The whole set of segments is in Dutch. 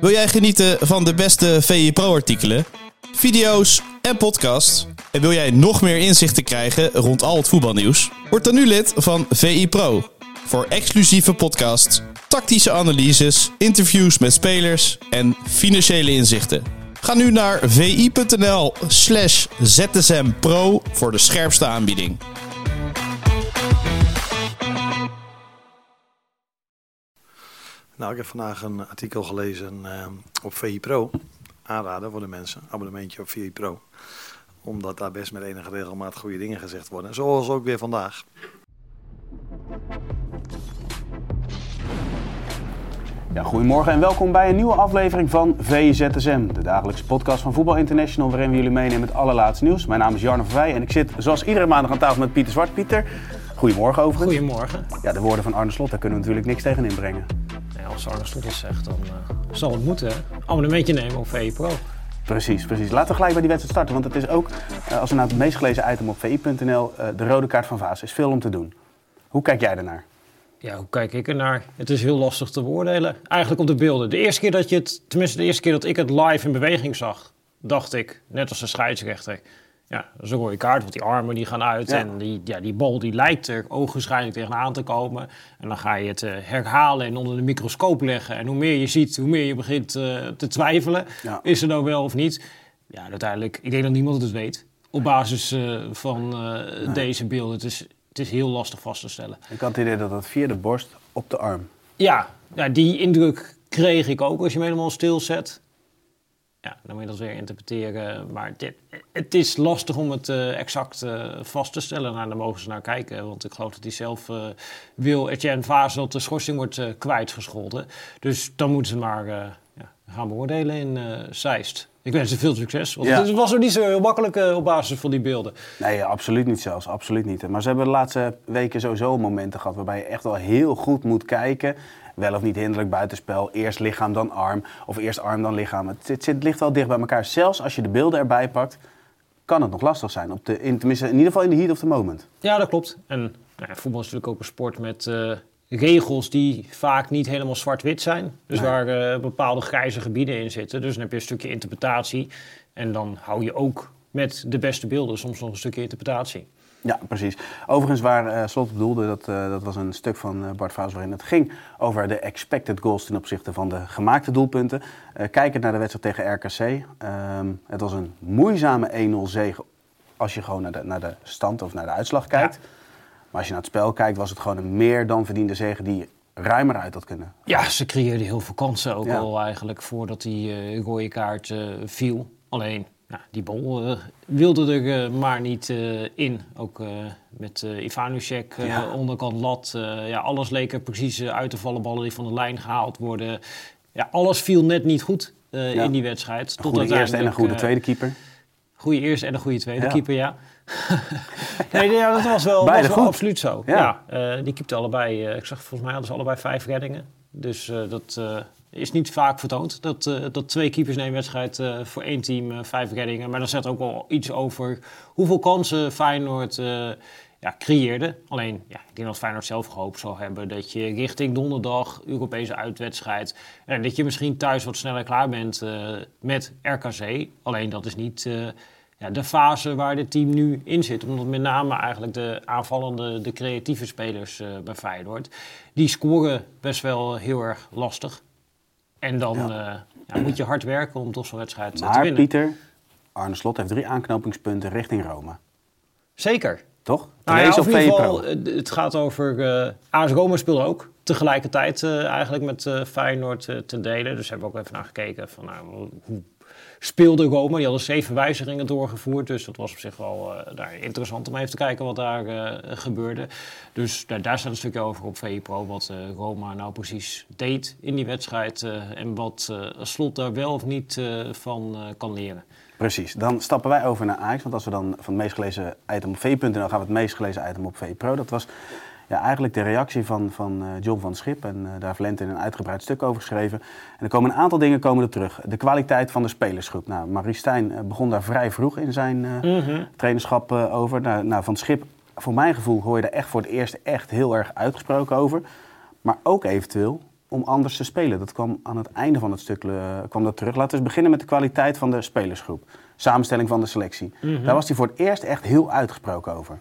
Wil jij genieten van de beste VI Pro-artikelen, video's en podcasts? En wil jij nog meer inzichten krijgen rond al het voetbalnieuws? Word dan nu lid van VI Pro. Voor exclusieve podcasts, tactische analyses, interviews met spelers en financiële inzichten. Ga nu naar vi.nl slash zsmpro voor de scherpste aanbieding. Nou, ik heb vandaag een artikel gelezen eh, op VI Pro. Aanraden voor de mensen, abonnementje op VI Pro. Omdat daar best met enige regelmaat goede dingen gezegd worden. Zoals ook weer vandaag. Ja, goedemorgen en welkom bij een nieuwe aflevering van VZSM, de dagelijkse podcast van Voetbal International, waarin we jullie meenemen met het allerlaatste nieuws. Mijn naam is Jarno Verwij en ik zit zoals iedere maandag aan tafel met Pieter Zwart. Pieter, goedemorgen overigens. Goedemorgen. Ja, de woorden van Arne Slot, daar kunnen we natuurlijk niks tegen inbrengen. Ja, als het zegt, dan eh, zal het moeten. hè? Abonnementje nemen op VE Pro. Precies, precies. Laten we gelijk bij die wedstrijd starten, want het is ook, eh, als we naar het meest gelezen item op vi.nl, eh, de rode kaart van Vaas. is veel om te doen. Hoe kijk jij daarnaar? Ja, hoe kijk ik ernaar? Het is heel lastig te beoordelen. Eigenlijk op de beelden. De eerste keer dat je het, tenminste de eerste keer dat ik het live in beweging zag, dacht ik, net als de scheidsrechter, ja, dat is een rode kaart, want die armen die gaan uit Ja. en die, ja, die bal die lijkt er ogenschijnlijk tegenaan te komen. En dan ga je het eh, herhalen en onder de microscoop leggen. En hoe meer je ziet, hoe meer je begint eh, te twijfelen. Ja. Is er nou wel of niet? Ja, uiteindelijk, ik denk dat niemand het weet. Op basis eh, van deze beelden. Het is, het is heel lastig vast te stellen. Ik had het idee dat het via de borst op de arm. Ja, ja, die indruk kreeg ik ook als je hem helemaal stilzet. Ja, dan moet je dat weer interpreteren. Maar dit, het is lastig om het eh, exact eh, vast te stellen. Nou, daar mogen ze naar kijken. Want ik geloof dat hij zelf eh, wil, Etienne Vaas, dat de schorsing wordt kwijtgescholden. Dus dan moeten ze maar ja, gaan beoordelen in Zeist. Ik wens ze veel succes. Want Ja. het was ook niet zo heel makkelijk eh, op basis van die beelden. Nee, absoluut niet zelfs. Absoluut niet. Maar ze hebben de laatste weken sowieso momenten gehad waarbij je echt wel heel goed moet kijken. Wel of niet hinderlijk buitenspel. Eerst lichaam, dan arm. Of eerst arm, dan lichaam. Het, zit, het ligt wel dicht bij elkaar. Zelfs als je de beelden erbij pakt, kan het nog lastig zijn. Op de, in, tenminste, in ieder geval in de heat of the moment. Ja, dat klopt. En nou ja, voetbal is natuurlijk ook een sport met eh, regels die vaak niet helemaal zwart-wit zijn. Dus waar eh, bepaalde grijze gebieden in zitten. Dus dan heb je een stukje interpretatie. En dan hou je ook met de beste beelden soms nog een stukje interpretatie. Ja, precies. Overigens, waar eh, Slot bedoelde, dat, eh, dat was een stuk van Bart Vaas waarin het ging over de expected goals ten opzichte van de gemaakte doelpunten. Kijkend naar de wedstrijd tegen RKC. ehm, het was een moeizame 1-0 zege als je gewoon naar de, naar de stand of naar de uitslag kijkt. Maar als je naar het spel kijkt, was het gewoon een meer dan verdiende zege die ruimer uit had kunnen. Ja, ze creëerden heel veel kansen ook Ja. al eigenlijk voordat die eh, rode kaart eh, viel. Alleen, nou, die bal eh, wilde er maar niet in. Ook met Ivanusek eh, Ja. onderkant lat. ja, alles leek er precies uit te vallen. Ballen die van de lijn gehaald worden. Ja, alles viel net niet goed Ja. in die wedstrijd. Een goede eerste en een goede tweede keeper. Goede eerste en een goede tweede keeper, ja. Nee, ja, dat was wel, was wel absoluut zo. Ja. Ja. eh, die keepte allebei, eh, ik zag volgens mij hadden ze allebei vijf reddingen. Dus eh, dat is niet vaak vertoond. Dat, dat twee keepers in één wedstrijd voor één team vijf reddingen. Maar dat zegt ook wel iets over hoeveel kansen Feyenoord ja, creëerde. Alleen, ja, ik denk dat Feyenoord zelf gehoopt zou hebben dat je richting donderdag, Europese uitwedstrijd, en dat je misschien thuis wat sneller klaar bent met RKC. Alleen dat is niet ja, de fase waar dit team nu in zit. Omdat met name eigenlijk de aanvallende, de creatieve spelers eh, bij Feyenoord, die scoren best wel heel erg lastig. En dan Ja. eh, ja, moet je hard werken om toch zo'n wedstrijd eh, te Maar winnen. Pieter, Arne Slot heeft drie aanknopingspunten richting Rome. Zeker. Toch? Nou ja, of op in ieder VPRO. geval, eh, het gaat over... eh AS Roma speelde ook tegelijkertijd eigenlijk met eh, Feyenoord te delen. Dus hebben we ook even naar gekeken van nou, hoe speelde Roma. Die hadden zeven wijzigingen doorgevoerd. Dus dat was op zich wel eh, daar interessant om even te kijken wat daar eh, gebeurde. Dus daar, daar staat een stukje over op VE Pro. Wat eh, Roma nou precies deed in die wedstrijd. en wat Slot daar wel of niet van kan leren. Precies. Dan stappen wij over naar Ajax. Want als we dan van het meest gelezen item op v.nl gaan we het meest gelezen item op VE Pro. Dat was ja, eigenlijk de reactie van, van eh, John van Schip. En eh, daar heeft Lente een uitgebreid stuk over geschreven. En er komen een aantal dingen komen er terug. De kwaliteit van de spelersgroep. Nou, Marie Stijn eh, begon daar vrij vroeg in zijn eh, trainerschap over. Nou, nou, van Schip, voor mijn gevoel, hoor je er echt voor het eerst echt heel erg uitgesproken over. Maar ook eventueel om anders te spelen. Dat kwam aan het einde van het stuk kwam dat terug. Laten we eens beginnen met de kwaliteit van de spelersgroep. Samenstelling van de selectie. Daar was hij voor het eerst echt heel uitgesproken over.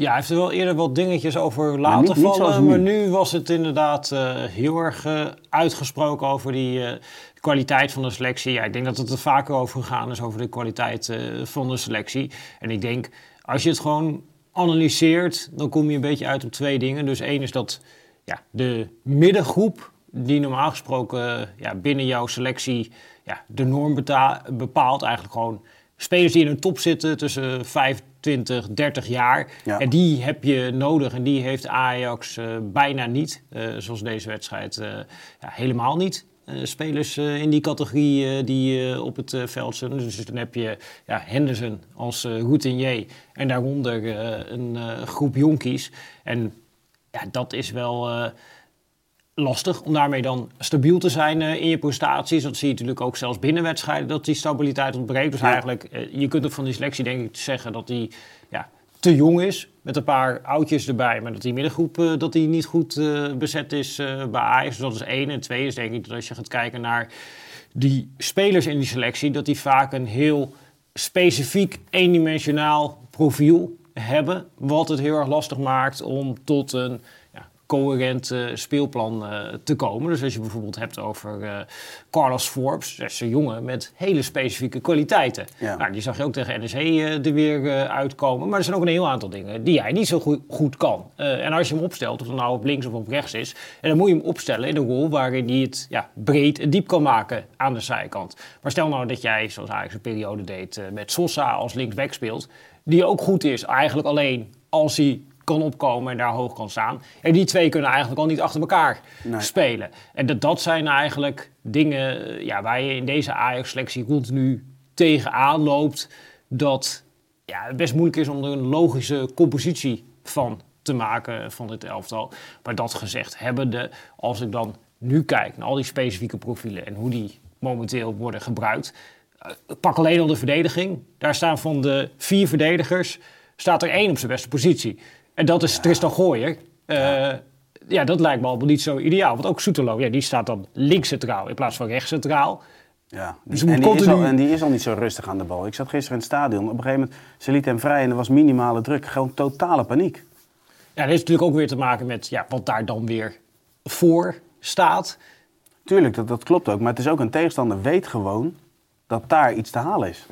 Ja, hij heeft er wel eerder wat dingetjes over laten niet- niet zoals vallen. nu. Maar nu was het inderdaad eh, heel erg eh, uitgesproken over die eh, kwaliteit van de selectie. Ja, ik denk dat het er vaker over gegaan is, over de kwaliteit van de selectie. En ik denk, als je het gewoon analyseert, dan kom je een beetje uit op twee dingen. Dus één is dat ja, de middengroep, die normaal gesproken ja, binnen jouw selectie ja, de norm bepaalt, eigenlijk gewoon spelers die in een top zitten tussen 25, 30 jaar. Ja. En die heb je nodig en die heeft Ajax eh, bijna niet. Eh, zoals deze wedstrijd eh, ja, helemaal niet. Spelers in die categorie die op het veld zijn. Dus dan heb je ja, Henderson als routinier en daaronder een groep jonkies. En ja, dat is wel lastig om daarmee dan stabiel te zijn eh, in je prestaties. Dat zie je natuurlijk ook zelfs binnen wedstrijden, dat die stabiliteit ontbreekt. Dus Ja. eigenlijk, eh, je kunt ook van die selectie denk ik zeggen dat die ja, te jong is. Met een paar oudjes erbij, maar dat die middengroep eh, dat die niet goed bezet is bij Ajax. Dus dat is één. En twee is denk ik dat als je gaat kijken naar die spelers in die selectie, dat die vaak een heel specifiek eendimensionaal profiel hebben. Wat het heel erg lastig maakt om tot een coherent eh, speelplan eh, te komen. Dus als je bijvoorbeeld hebt over eh, Carlos Forbes, dat is een jongen met hele specifieke kwaliteiten. Ja. Nou, die zag je ook tegen NEC er weer uitkomen. Maar er zijn ook een heel aantal dingen die hij niet zo goed, goed kan. En als je hem opstelt, of het nou op links of op rechts is, en dan moet je hem opstellen in een rol waarin hij het ja, breed en diep kan maken aan de zijkant. Maar stel nou dat jij, zoals Ajax een periode deed, met Sosa als linksback speelt, die ook goed is, eigenlijk alleen als hij kan opkomen en daar hoog kan staan. En die twee kunnen eigenlijk al niet achter elkaar Nee. spelen. En dat, dat zijn eigenlijk dingen eh, ja, waar je in deze Ajax-selectie continu tegenaan loopt. Dat ja, het best moeilijk is om er een logische compositie van te maken van dit elftal. Maar dat gezegd hebbende, als ik dan nu kijk naar al die specifieke profielen en hoe die momenteel worden gebruikt. eh, Pak alleen al de verdediging. Daar staan van de vier verdedigers, staat er één op zijn beste positie. En dat is Tristan Gooyer. Eh, ja, dat lijkt me al niet zo ideaal. Want ook Soetelo, ja, die staat dan links centraal in plaats van rechts centraal. Ja, Dus en, die is al, en die is al niet zo rustig aan de bal. Ik zat gisteren in het stadion. Op een gegeven moment, ze liet hem vrij en er was minimale druk. Gewoon totale paniek. Ja, dat heeft natuurlijk ook weer te maken met ja, wat daar dan weer voor staat. Tuurlijk, dat, dat klopt ook. Maar het is ook een tegenstander weet gewoon dat daar iets te halen is.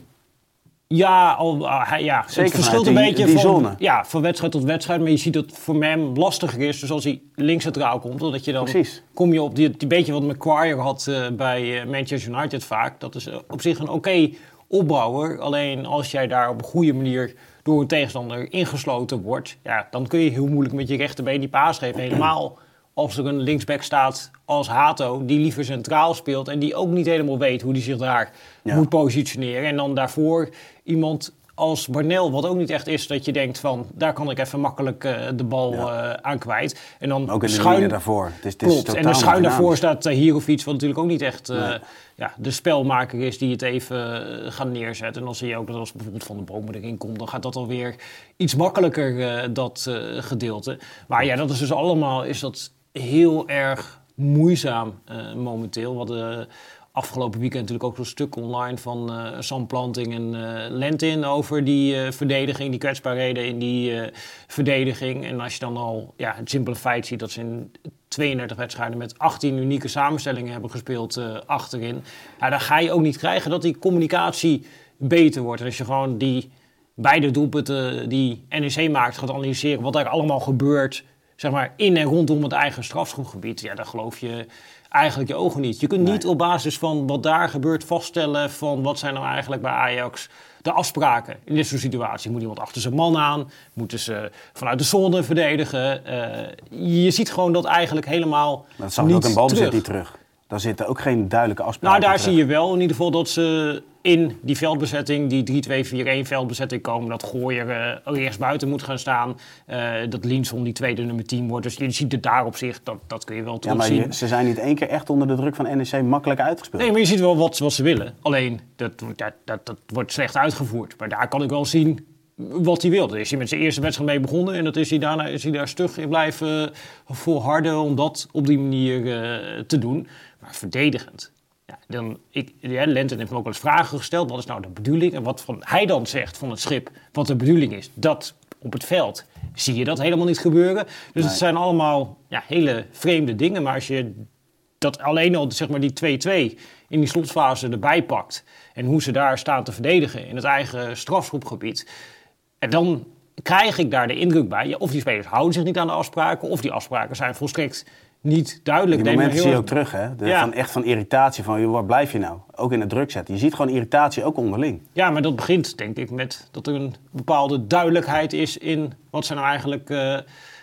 Ja, al, ah, ja Zeker het verschilt vanuit een die- beetje die van, zone. Ja, van wedstrijd tot wedstrijd. Maar je ziet dat het voor hem lastiger is. Dus als hij links centraal komt, dat je dan Precies. kom je op die, die beetje wat Macquarie had eh, bij eh, Manchester United vaak. Dat is eh, op zich een oké opbouwer. Alleen als jij daar op een goede manier door een tegenstander ingesloten wordt, ja, dan kun je heel moeilijk met je rechterbeen die paas geven. Helemaal als er een linksback staat als Hato, die liever centraal speelt en die ook niet helemaal weet hoe die zich daar Ja. moet positioneren. En dan daarvoor iemand als Barnel, wat ook niet echt is dat je denkt van daar kan ik even makkelijk eh, de bal Ja. eh, aan kwijt. En dan Maar ook in de schuin daarvoor. Het is, het is Klopt. En dan schuin daarvoor staat uh, Hierovic, wat natuurlijk ook niet echt eh, Nee. ja, de spelmaker is die het even gaat neerzetten. En dan zie je ook dat als bijvoorbeeld Van de Bomen erin komt, dan gaat dat alweer iets makkelijker, dat gedeelte. Maar ja, dat is dus allemaal is dat heel erg moeizaam eh, momenteel. We hadden afgelopen weekend natuurlijk ook zo'n stuk online van eh Sam Planting en eh Lentin over die eh, verdediging, die kwetsbaarheden in die eh, verdediging. En als je dan al ja, het simpele feit ziet dat ze in 32 wedstrijden met 18 unieke samenstellingen hebben gespeeld eh, achterin. Ja, dan ga je ook niet krijgen dat die communicatie beter wordt. En als je gewoon die beide doelpunten die NEC maakt gaat analyseren, wat daar allemaal gebeurt zeg maar, in en rondom het eigen strafschopgebied, ja, dan geloof je eigenlijk je ogen niet. Je kunt niet op basis van wat daar gebeurt vaststellen van wat zijn nou eigenlijk bij Ajax de afspraken in dit soort situatie. Moet iemand achter zijn man aan? Moeten ze vanuit de zone verdedigen? Uh, je ziet gewoon dat eigenlijk helemaal dat je ook in balbezit niet terug. Daar zitten ook geen duidelijke afspraken Nou, daar zie je wel in ieder geval dat ze in die veldbezetting, die 3-2-4-1 veldbezetting komen, dat Gooier uh, eerst buiten moet gaan staan. Uh, dat Linson die tweede nummer 10 wordt. Dus je ziet het daar op zich, dat, dat kun je wel terugzien. Ja, maar ze zijn niet één keer echt onder de druk van NEC makkelijk uitgespeeld. Nee, maar je ziet wel wat, wat ze willen. Alleen, dat, dat, dat, dat wordt slecht uitgevoerd. Maar daar kan ik wel zien wat hij wil. Daar is hij met zijn eerste wedstrijd mee begonnen. En dat is hij daarna is hij daar stug in blijven volharden om dat op die manier uh, te doen. Maar verdedigend. Dan, ik, ja, Lenten heeft me ook wel eens vragen gesteld. Wat is nou de bedoeling? En wat van, hij dan zegt van het schip, wat de bedoeling is. Dat op het veld zie je dat helemaal niet gebeuren. Dus het zijn allemaal ja, hele vreemde dingen. Maar als je dat alleen al, zeg maar, die 2-2 in die slotfase erbij pakt. En hoe ze daar staan te verdedigen in het eigen strafgroepgebied. En dan krijg ik daar de indruk bij. Ja, of die spelers houden zich niet aan de afspraken. Of die afspraken zijn volstrekt niet duidelijk. Die momenten zie je ook terug, hè? De, ja. van echt van irritatie, van waar blijf je nou? Ook in het druk zetten. Je ziet gewoon irritatie ook onderling. Ja, maar dat begint denk ik met dat er een bepaalde duidelijkheid is in wat zijn nou eigenlijk uh,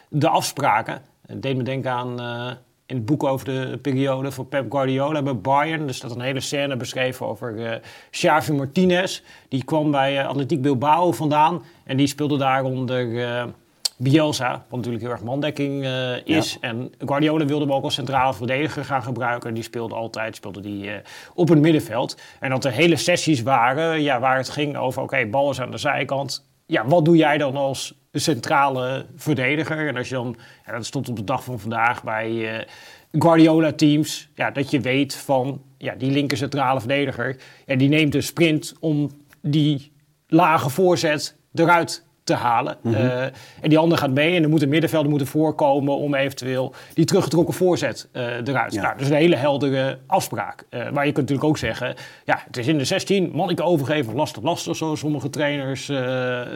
de afspraken. Het deed me denken aan uh, in het boek over de periode van Pep Guardiola bij Bayern. Er staat een hele scène beschreven over uh, Xavi Martinez. Die kwam bij Atletiek Bilbao vandaan en die speelde daar onder Bielsa, wat natuurlijk heel erg mandekking uh, is. En Guardiola wilde hem ook als centrale verdediger gaan gebruiken. Die speelde altijd speelde die, uh, op het middenveld. En dat er hele sessies waren ja, waar het ging over... oké, okay, bal is aan de zijkant. Ja, wat doe jij dan als centrale verdediger? En als je dan... Ja, dat stond op de dag van vandaag bij uh, Guardiola-teams... Ja, dat je weet van ja, die linker centrale verdediger... Ja, die neemt een sprint om die lage voorzet eruit te halen. Mm -hmm. uh, en die ander gaat mee en dan moeten middenvelden moeten voorkomen om eventueel die teruggetrokken voorzet uh, eruit. Ja. Nou, dat is een hele heldere afspraak. Uh, maar je kunt natuurlijk ook zeggen, ja, het is in de 16, manneke overgeven, lastig, lastig, zoals sommige trainers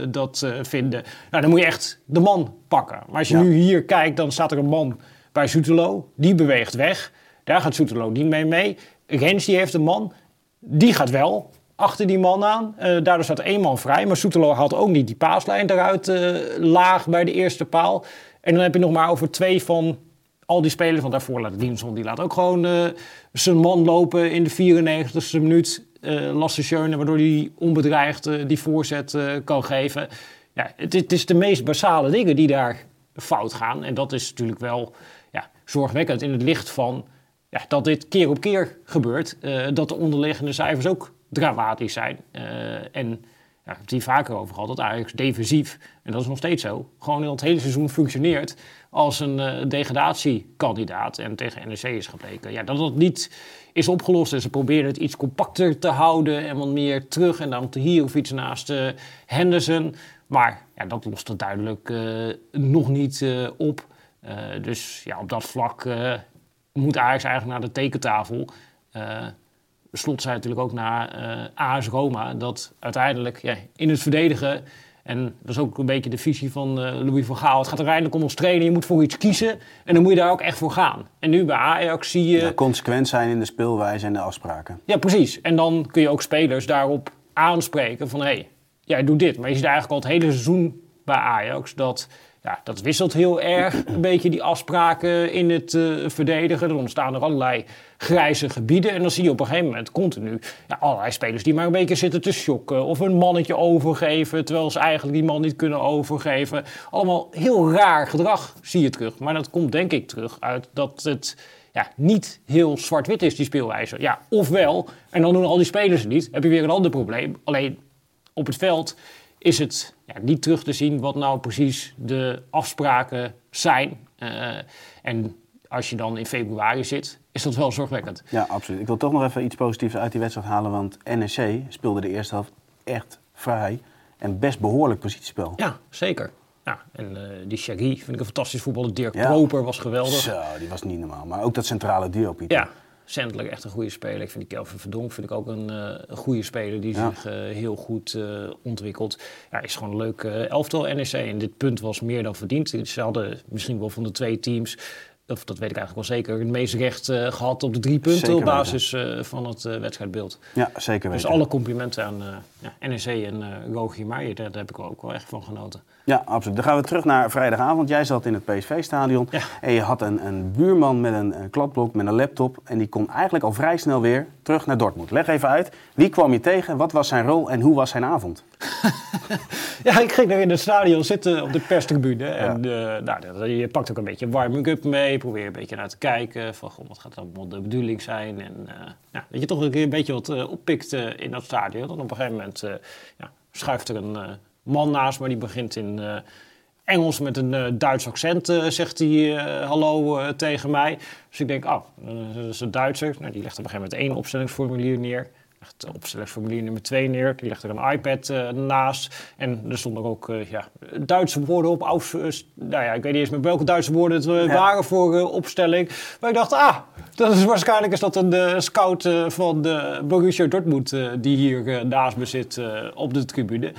dat vinden. Nou, dan moet je echt de man pakken. Maar als je ja. nu hier kijkt, dan staat er een man bij Soetelo, die beweegt weg. Daar gaat Soetelo niet mee mee. Rens die heeft een man, die gaat wel achter die man aan. Uh, daardoor staat één man vrij. Maar Soetelo had ook niet die paaslijn eruit uh, laag bij de eerste paal. En dan heb je nog maar over twee van al die spelers. Want daarvoor laat Dienson, die laat ook gewoon uh, zijn man lopen in de 94ste minuut. Lasse Schöne, waardoor hij onbedreigd die voorzet kan geven. Ja, het, het, is de meest basale dingen die daar fout gaan. En dat is natuurlijk wel ja, zorgwekkend in het licht van... Ja, dat dit keer op keer gebeurt. dat de onderliggende cijfers ook dramatisch zijn. Uh, en ja, het hier vaker over gehad, dat Ajax defensief, en dat is nog steeds zo, gewoon in het hele seizoen functioneert als een uh, degradatiekandidaat. En tegen NEC is gebleken ja, dat dat niet is opgelost. En ze proberen het iets compacter te houden en wat meer terug. En dan hier of iets naast uh, Henderson. Maar ja, dat lost het duidelijk nog niet op. dus ja, op dat vlak moet Ajax eigenlijk naar de tekentafel. Slot zei natuurlijk ook na uh, AS Roma dat uiteindelijk ja, in het verdedigen, en dat is ook een beetje de visie van uh, Louis van Gaal, het gaat uiteindelijk om ons trainen, je moet voor iets kiezen en dan moet je daar ook echt voor gaan. En nu bij Ajax zie je... Ja, consequent zijn in de speelwijze en de afspraken. Ja, precies. En dan kun je ook spelers daarop aanspreken van hé, hey, jij doet dit. Maar je ziet eigenlijk al het hele seizoen bij Ajax dat ja, dat wisselt heel erg, een beetje die afspraken in het uh, verdedigen. Er ontstaan er allerlei grijze gebieden. En dan zie je op een gegeven moment continu ja, allerlei spelers die maar een beetje zitten te shocken. Of een mannetje overgeven, terwijl ze eigenlijk die man niet kunnen overgeven. Allemaal heel raar gedrag zie je terug. Maar dat komt denk ik terug uit dat het ja, niet heel zwart-wit is, die speelwijze. Ja, ofwel, en dan doen al die spelers het niet, heb je weer een ander probleem. Alleen op het veld is het ja, niet terug te zien wat nou precies de afspraken zijn. Uh, en als je dan in februari zit, is dat wel zorgwekkend. Ja, absoluut. Ik wil toch nog even iets positiefs uit die wedstrijd halen. Want NEC speelde de eerste helft echt vrij en best behoorlijk positiespel. Ja, zeker. Ja, en uh, die Shaggy vind ik een fantastisch voetballer. Dirk ja. Proper was geweldig. Zo, die was niet normaal. Maar ook dat centrale duo, Pieter. Ja, Sandler echt een goede speler. Ik vind die Kelvin Verdonk vind ik ook een, uh, een goede speler die Ja. zich eh, heel goed eh, ontwikkelt. Ja, is gewoon een leuk eh, elftal NEC. En dit punt was meer dan verdiend. Ze hadden misschien wel van de twee teams, of dat weet ik eigenlijk wel zeker, het meest recht eh, gehad op de drie punten Zeker op basis eh, van het eh, wedstrijdbeeld. Ja, zeker Dus weten. alle complimenten aan eh ja, NEC en eh Rogier Meijer. Daar, daar heb ik ook wel echt van genoten. Ja, absoluut. Dan gaan we terug naar vrijdagavond. Jij zat in het PSV-stadion Ja. en je had een, een buurman met een, een kladblok, met een laptop. En die kon eigenlijk al vrij snel weer terug naar Dortmund. Leg even uit, wie kwam je tegen, wat was zijn rol en hoe was zijn avond? Ja, ik ging daar in het stadion zitten op de perstribune. En eh, nou, je pakt ook een beetje warming-up mee. Probeer een beetje naar te kijken. Van, goh, wat gaat allemaal de bedoeling zijn? En eh, ja, dat je toch een, keer een beetje wat eh, oppikt in dat stadion. Dan op een gegeven moment ja, schuift er een man naast me. Die begint in eh, Engels met een eh, Duits accent, eh, zegt hij hallo tegen mij. Dus ik denk, oh, dat is een Duitser. Nou, die legt op een gegeven moment één opstellingsformulier neer. Legt opstellingsformulier nummer twee neer. Die legt er een iPad naast. En er stonden ook ja, Duitse woorden op. Nou ja, ik weet niet eens meer welke Duitse woorden het Ja. waren voor opstelling. Maar ik dacht, ah, dat is waarschijnlijk is dat een scout van de Borussia Dortmund... die hier naast me zit op de tribune.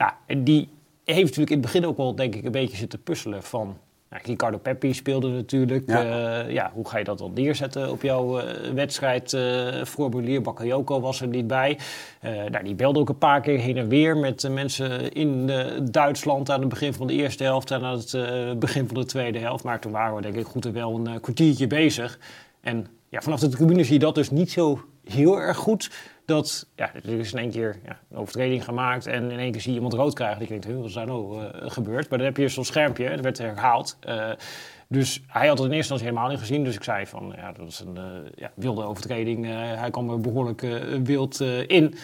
Ja, en die heeft natuurlijk in het begin ook wel, denk ik, een beetje zitten puzzelen van... Nou, Ricardo Peppi speelde natuurlijk. Ja. Ja. ja, hoe ga je dat dan neerzetten op jouw eh, wedstrijd? eh formulier Bakayoko was er niet bij. Eh, nou, die belde ook een paar keer heen en weer met eh, mensen in eh, Duitsland aan het begin van de eerste helft en aan het eh, begin van de tweede helft. Maar toen waren we denk ik goed en wel een eh, kwartiertje bezig. En ja, vanaf de tribune zie je dat dus niet zo heel erg goed. Dat, ja, er is in één keer ja, een overtreding gemaakt en in één keer zie je iemand rood krijgen. Die denkt, "Huh, wat is daar nou eh, gebeurd? Maar dan heb je zo'n schermpje, dat werd herhaald. Eh, dus hij had het in eerste instantie helemaal niet gezien. Dus ik zei van, ja, dat is een eh, ja, wilde overtreding. Hij kwam er behoorlijk eh, wild in.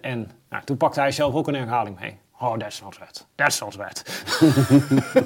En nou, toen pakte hij zelf ook een herhaling mee. Oh, that's not bad. That's not bad.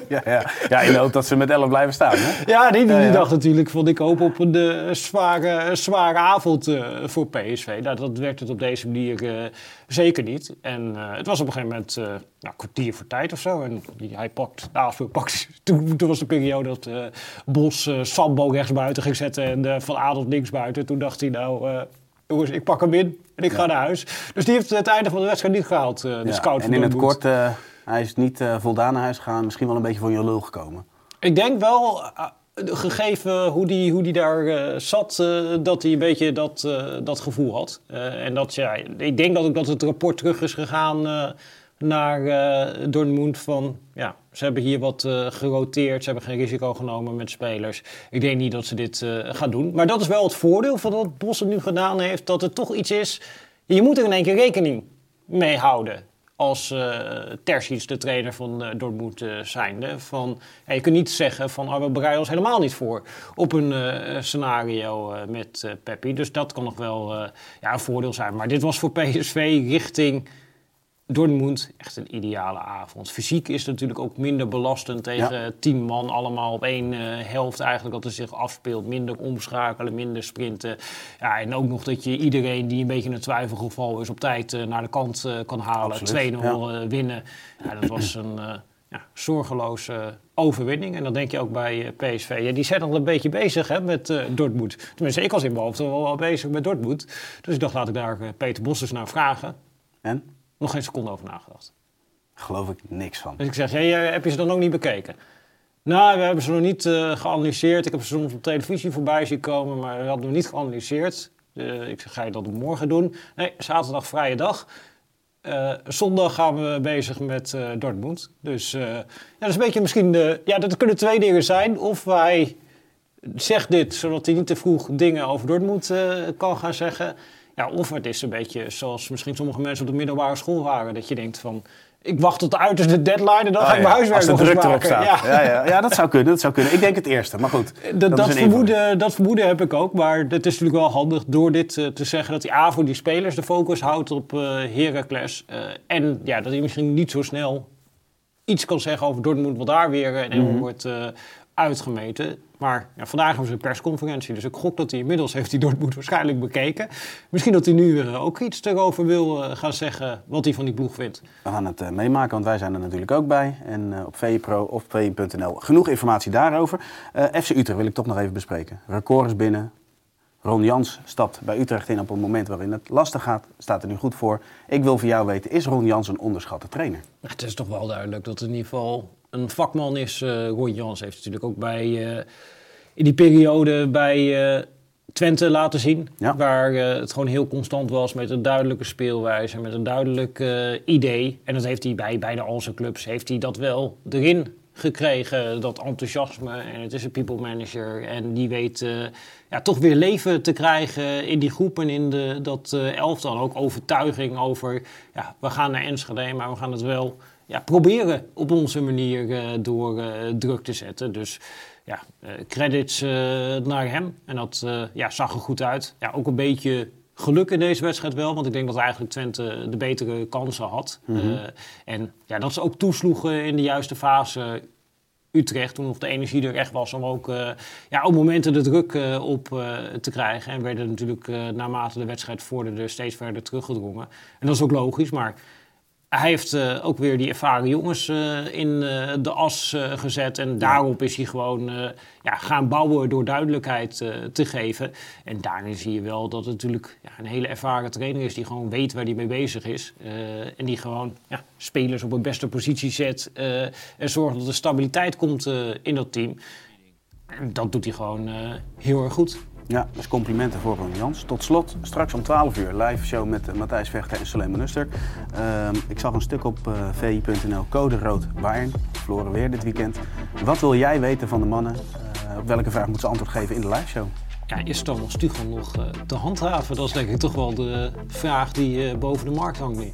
Ja, ja. ja in de hoop dat ze met 11 blijven staan. Hè? Ja, die, die Ja, ja. dacht natuurlijk van ik hoop op een eh, zware, zware avond eh, voor PSV. Nou, dat werd het op deze manier eh, zeker niet. En eh, het was op een gegeven moment eh, nou, een kwartier voor tijd of zo. En die, hij pakt, de afspraak pakt, toen, toen was de periode dat eh, Bos eh Sambo rechts buiten ging zetten en Van Adel links buiten. Toen dacht hij nou, eh, jongens, ik pak hem in en ik ga naar huis. Dus die heeft het einde van de wedstrijd niet gehaald, eh, de Ja, scout En van in het kort, eh, hij is niet eh, voldaan naar huis gegaan. Misschien wel een beetje voor je lul gekomen. Ik denk wel, gegeven hoe die, hoe die daar zat, dat hij een beetje dat, dat gevoel had. En dat, ja, ik denk dat ook dat het rapport terug is gegaan naar eh Dortmund van... Ja, ze hebben hier wat eh, geroteerd, ze hebben geen risico genomen met spelers. Ik denk niet dat ze dit eh, gaan doen. Maar dat is wel het voordeel van wat Bos nu gedaan heeft, dat het toch iets is... Je moet er in één keer rekening mee houden als Terzic, de trainer van eh, Dortmund, eh zijnde. Van, je kunt niet zeggen van oh, we bereiden ons helemaal niet voor op een scenario met Peppi. Dus dat kan nog wel ja, een voordeel zijn. Maar dit was voor PSV richting Dortmund echt een ideale avond. Fysiek is het natuurlijk ook minder belastend tegen tien man. Allemaal op één eh, helft eigenlijk dat er zich afspeelt. Minder omschakelen, minder sprinten. Ja, en ook nog dat je iedereen die een beetje een twijfelgeval is... op tijd eh, naar de kant eh, kan halen. 2-0 Absoluut, ja. eh, winnen. Ja, dat was een ja, zorgeloze overwinning. En dan denk je ook bij PSV. Ja, die zijn al een beetje bezig hè, met eh, Dortmund. Tenminste, ik was in mijn hoofd al wel bezig met Dortmund. Dus ik dacht, laat ik daar Peter Bos eens naar vragen. En? Nog geen seconde over nagedacht. Geloof ik niks van. Dus ik zeg, eh, heb je ze dan ook niet bekeken? Nou, we hebben ze nog niet eh, geanalyseerd. Ik heb ze soms op televisie voorbij zien komen, maar we hadden nog niet geanalyseerd. Eh, ik zeg, ga je dat morgen doen? Nee, zaterdag vrije dag. Zondag gaan we bezig met Dortmund. Dus ja, dat is een beetje misschien... De, ja, dat kunnen twee dingen zijn. Of hij zegt dit, zodat hij niet te vroeg dingen over Dortmund kan gaan zeggen. Ja, of het is een beetje zoals misschien sommige mensen op de middelbare school waren. Dat je denkt van, ik wacht tot de uiterste deadline en dan ga ik Ah, mijn ja. huiswerk Als de nog druk erop staat. Ja. Ja. Ja, ja, dat zou kunnen. Dat zou kunnen. Ik denk het eerste, maar goed. Dat, dat, invulling. vermoeden, dat vermoeden heb ik ook, maar het is natuurlijk wel handig door dit eh, te zeggen dat hij A voor die spelers de focus houdt op eh Heracles. eh, en ja, dat hij misschien niet zo snel iets kan zeggen over Dortmund, wat daar weer eh, Mhm. mm wordt eh, uitgemeten. Maar ja, vandaag hebben ze een persconferentie, dus ik gok dat hij inmiddels heeft die Dortmund waarschijnlijk bekeken. Misschien dat hij nu eh, ook iets erover wil eh, gaan zeggen wat hij van die ploeg vindt. We gaan het eh, meemaken, want wij zijn er natuurlijk ook bij. En op VPRO of VI.nl genoeg informatie daarover. Eh, FC Utrecht wil ik toch nog even bespreken. Record is binnen. Ron Jans stapt bij Utrecht in op een moment waarin het lastig gaat. Staat er nu goed voor. Ik wil van jou weten, is Ron Jans een onderschatte trainer? Nou, het is toch wel duidelijk dat het in ieder geval een vakman is. Uh, Ron Jans heeft natuurlijk ook bij, uh, in die periode bij uh, Twente laten zien. Ja. Waar het gewoon heel constant was met een duidelijke speelwijze, met een duidelijk idee. En dat heeft hij bij bijna al zijn clubs, heeft hij dat wel erin gekregen, dat enthousiasme. En het is een people manager en die weet ja, toch weer leven te krijgen in die groepen, in de, dat elftal. Ook overtuiging over, ja, we gaan naar Enschede, maar we gaan het wel ja, proberen op onze manier uh, door druk te zetten. Dus ja, credits naar hem. En dat ja, zag er goed uit. Ja, ook een beetje geluk in deze wedstrijd wel. Want ik denk dat eigenlijk Twente de betere kansen had. Mm -hmm. uh, en ja, dat ze ook toesloegen in de juiste fase. Utrecht, toen nog de energie er echt was om ook uh, ja, op momenten de druk uh, op te krijgen. En werden natuurlijk naarmate de wedstrijd vorderde steeds verder teruggedrongen. En dat is ook logisch, maar hij heeft uh, ook weer die ervaren jongens uh, in uh, de as gezet. En daarop is hij gewoon ja, gaan bouwen door duidelijkheid te geven. En daarin zie je wel dat het natuurlijk ja, een hele ervaren trainer is die gewoon weet waar hij mee bezig is. en die gewoon ja, spelers op een beste positie zet. en zorgt dat er stabiliteit komt in dat team. En dat doet hij gewoon heel erg goed. Ja, dus complimenten voor Ron Jans. Tot slot, straks om 12 uur, live show met uh, Matthijs Vechter en Suleiman Nuster. Uh, ik zag een stuk op uh, vi.nl, code rood Bayern. Verloren weer dit weekend. Wat wil jij weten van de mannen? Uh, op welke vraag moeten ze antwoord geven in de live show? Ja, is Thomas Tuchel nog te handhaven? Dat is denk ik toch wel de vraag die boven de markt hangt nu.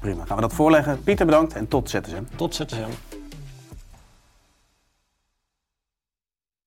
Prima, gaan we dat voorleggen. Pieter bedankt en tot ZSM. Tot ZSM.